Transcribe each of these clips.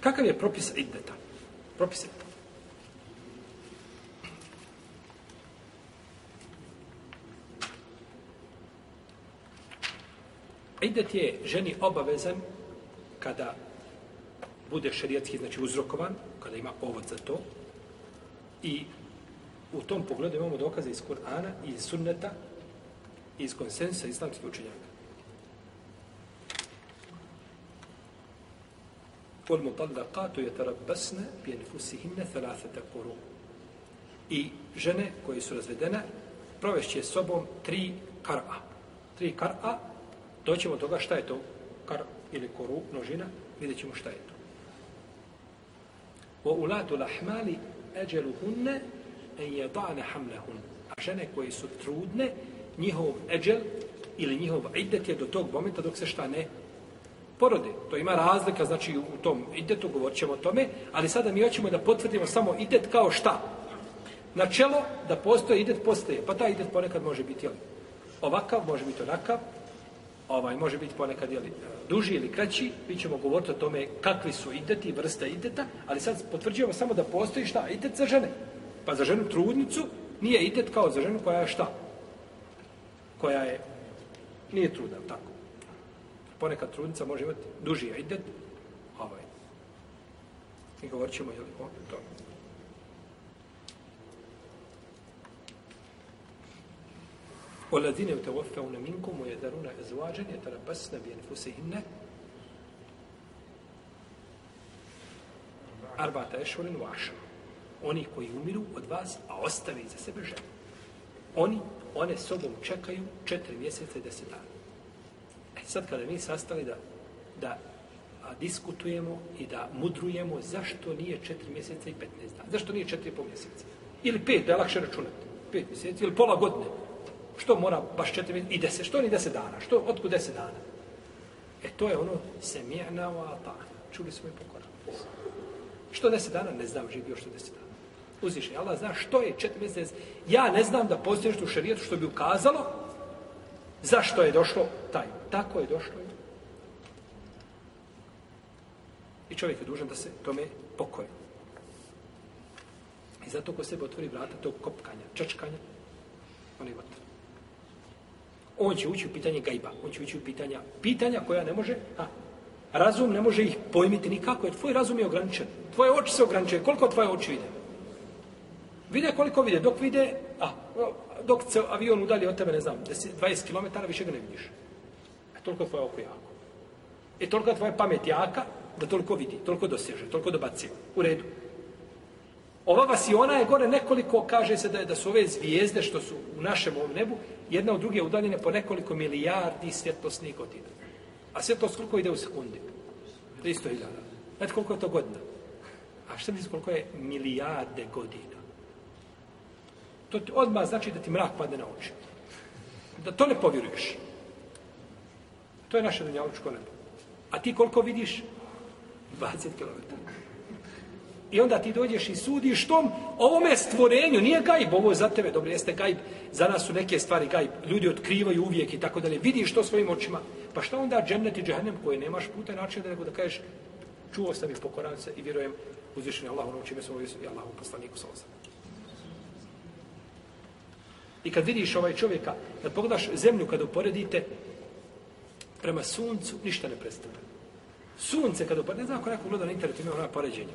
Kakav je propis iddeta? Propis iddeta. Idet je ženi obavezan kada bude šerijatski, znači uzrokovan, kada ima povod za to. I u tom pogledu imamo dokaze iz Kur'ana i iz sunneta i iz konsensa islamskih učenjaka. والمطلقات يتربصن بانفسهن ثلاثه قروء i žene koje su razvedene provešće sobom tri kar'a. Tri kar'a, doćemo toga šta je to kar ili koru, množina, vidjet ćemo šta je to. O ulatu lahmali eđeluhunne en jedane hamlehun. A žene koje su trudne, njihov eđel ili njihov idet je do tog momenta dok se šta ne porode. To ima razlika, znači u tom idetu govorit ćemo o tome, ali sada mi hoćemo da potvrdimo samo idet kao šta. Načelo da postoje idet postoje, pa taj idet ponekad može biti jel, ovakav, može biti onakav, ovaj, može biti ponekad jel, duži ili kraći, mi ćemo govoriti o tome kakvi su ideti, vrsta ideta, ali sad potvrđujemo samo da postoji šta, idet za žene. Pa za ženu trudnicu nije idet kao za ženu koja je šta? Koja je, nije trudna, tako ponekad trudnica može imati duži idet, ovaj. I govorit ćemo, jel, o to. والذين يتوفون منكم ويذرون أزواجا يتربصن بأنفسهن أربعة أشهر وعشرة Oni koji umiru od vas, a ostavi za sebe žene. Oni, one sobom čekaju četiri mjeseca i deset dana. sad kada mi sastali da, da a, diskutujemo i da mudrujemo zašto nije 4 mjeseca i 15 dana. Zašto nije 4,5 mjeseca? Ili 5, da je lakše računati. 5 mjeseci ili pola godine. Što mora baš 4 mjeseca i 10? Što ni 10 dana? Što, otkud 10 dana? E to je ono se wa u Čuli smo i pokoran. Što 10 dana? Ne znam živio što 10 dana. Uzviše, Allah zna što je 4 mjeseca. Ja ne znam da postoješ u šarijetu što bi ukazalo zašto je došlo taj Tako je došlo. I čovjek je dužan da se tome pokoje. I zato ko sebe otvori vrata tog kopkanja, čačkanja, on je gotov. On će ući u pitanje gajba, on će ući u pitanja, pitanja koja ne može, a, razum ne može ih pojmiti nikako, jer tvoj razum je ograničen. Tvoje oči se ograničuje. Koliko tvoje oči vide? Vide koliko vide. Dok vide, a, dok se avion udalje od tebe, ne znam, 20 km, više ga ne vidiš e, toliko tvoje oko jako. I e, toliko tvoja pamet jaka da toliko vidi, toliko doseže, toliko dobaci. U redu. Ova vasiona je gore nekoliko, kaže se da, je, da su ove zvijezde što su u našem ovom nebu, jedna od druge udaljene po nekoliko milijardi svjetlosnih godina. A svjetlost koliko ide u sekundi? 300 hiljada. Znate koliko je to godina? A što misli koliko je milijarde godina? To ti odmah znači da ti mrak padne na oči. Da to ne povjeruješ. To je naše dunjalučko nebo. A ti koliko vidiš? 20 km. I onda ti dođeš i sudiš tom ovome stvorenju. Nije gajb, ovo za tebe. Dobro, jeste gajb. Za nas su neke stvari gajb. Ljudi otkrivaju uvijek i tako dalje. Vidiš to svojim očima. Pa šta onda džennet i džehennem koje nemaš puta način da nego da kažeš čuo sam i pokoran se i vjerujem uzvišenje Allahu na učime svoju i Allahu poslaniku sa osam. I kad vidiš ovaj čovjeka, kad pogledaš zemlju, kada uporedite, prema suncu ništa ne predstavlja. Sunce kada uporedite, ne znam ako neko gleda na internetu ima ona poređenja.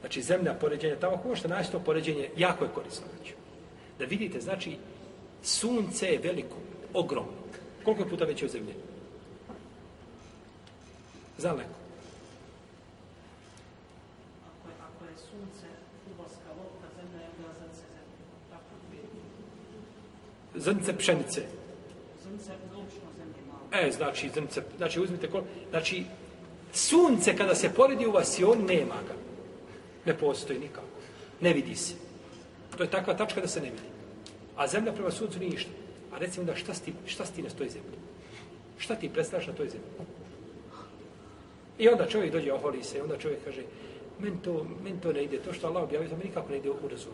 Znači zemlja poređenja, tamo ako možete naći to poređenje, jako je korisno. Znači. Da vidite, znači, sunce je veliko, ogromno. Koliko je puta veće od zemlje? Znam neko. Ako je sunce uboska lopta, zemlja je bila zrnce zemlje. Zrnce pšenice. Zrnce E, znači, zrnce, znači, uzmite kol... Znači, sunce kada se poredi u vas i on nema ga. Ne postoji nikako. Ne vidi se. To je takva tačka da se ne vidi. A zemlja prema suncu nije ništa. A recimo da šta, sti, šta stine s toj zemlji? Šta ti predstavljaš na toj zemlji? I onda čovjek dođe, oholi se, i onda čovjek kaže, men to, men to ne ide, to što Allah objavio, to mi nikako ne ide u razum.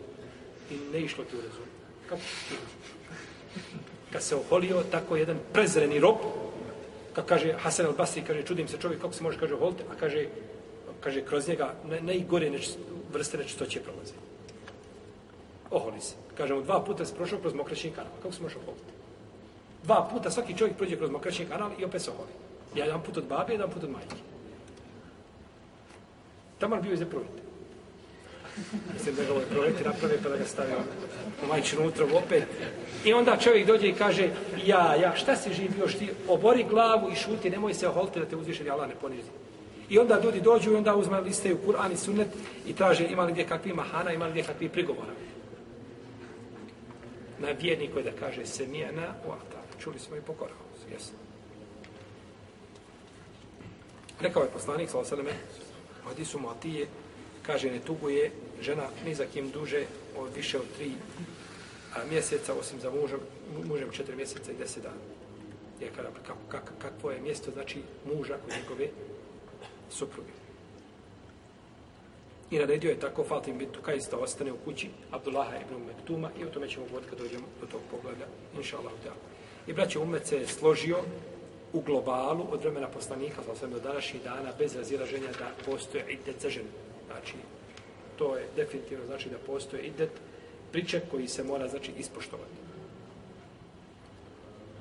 I ne išlo ti u razum. Kako ti? Kad se oholio, tako jedan prezreni rob, kako kaže Hasan al-Basri, kaže, čudim se čovjek, kako se može, kaže, oholite, a kaže, kaže, kroz njega ne, najgore neč, vrste nečistoće prolaze. Oholi se. Kažemo, dva puta se prošao kroz mokraćni kanal. Kako se može oholiti? Dva puta svaki čovjek prođe kroz mokraćni kanal i opet se oholi. Jedan put od babe, jedan put od majke. Tamo bio iz provjeti. Mislim da ga ovaj proleti naprave pa da ga stavio u majčinu utrovu opet. I onda čovjek dođe i kaže, ja, ja, šta si živ još ti? Obori glavu i šuti, nemoj se oholiti da te uzviše, Allah ne ponizi. I onda ljudi dođu i onda uzme liste u Kur'an i sunnet i traže ima li gdje kakvi mahana, ima li gdje kakvi prigovora. Na vjerniku je da kaže se mijena u altar. Čuli smo i pokorao. Jesno. Rekao je poslanik, svala sveme, u hadisu Matije, kaže, ne tuguje žena ni za kim duže od više od tri a, mjeseca, osim za mužem, mužem četiri mjeseca i deset dana. Je kada, kako, kak, kakvo je mjesto, znači, muža kod njegove supruge. I naredio je tako Fatim bin Tukajs da ostane u kući Abdullaha ibn Mektuma i o tome ćemo govoriti kad dođemo do tog pogleda, inša Allah. I braće Umet se je složio u globalu od vremena poslanika, sa do današnjih dana, bez razilaženja da postoje i za ženu. Znači, to je definitivno znači da postoje idet priček koji se mora znači ispoštovati.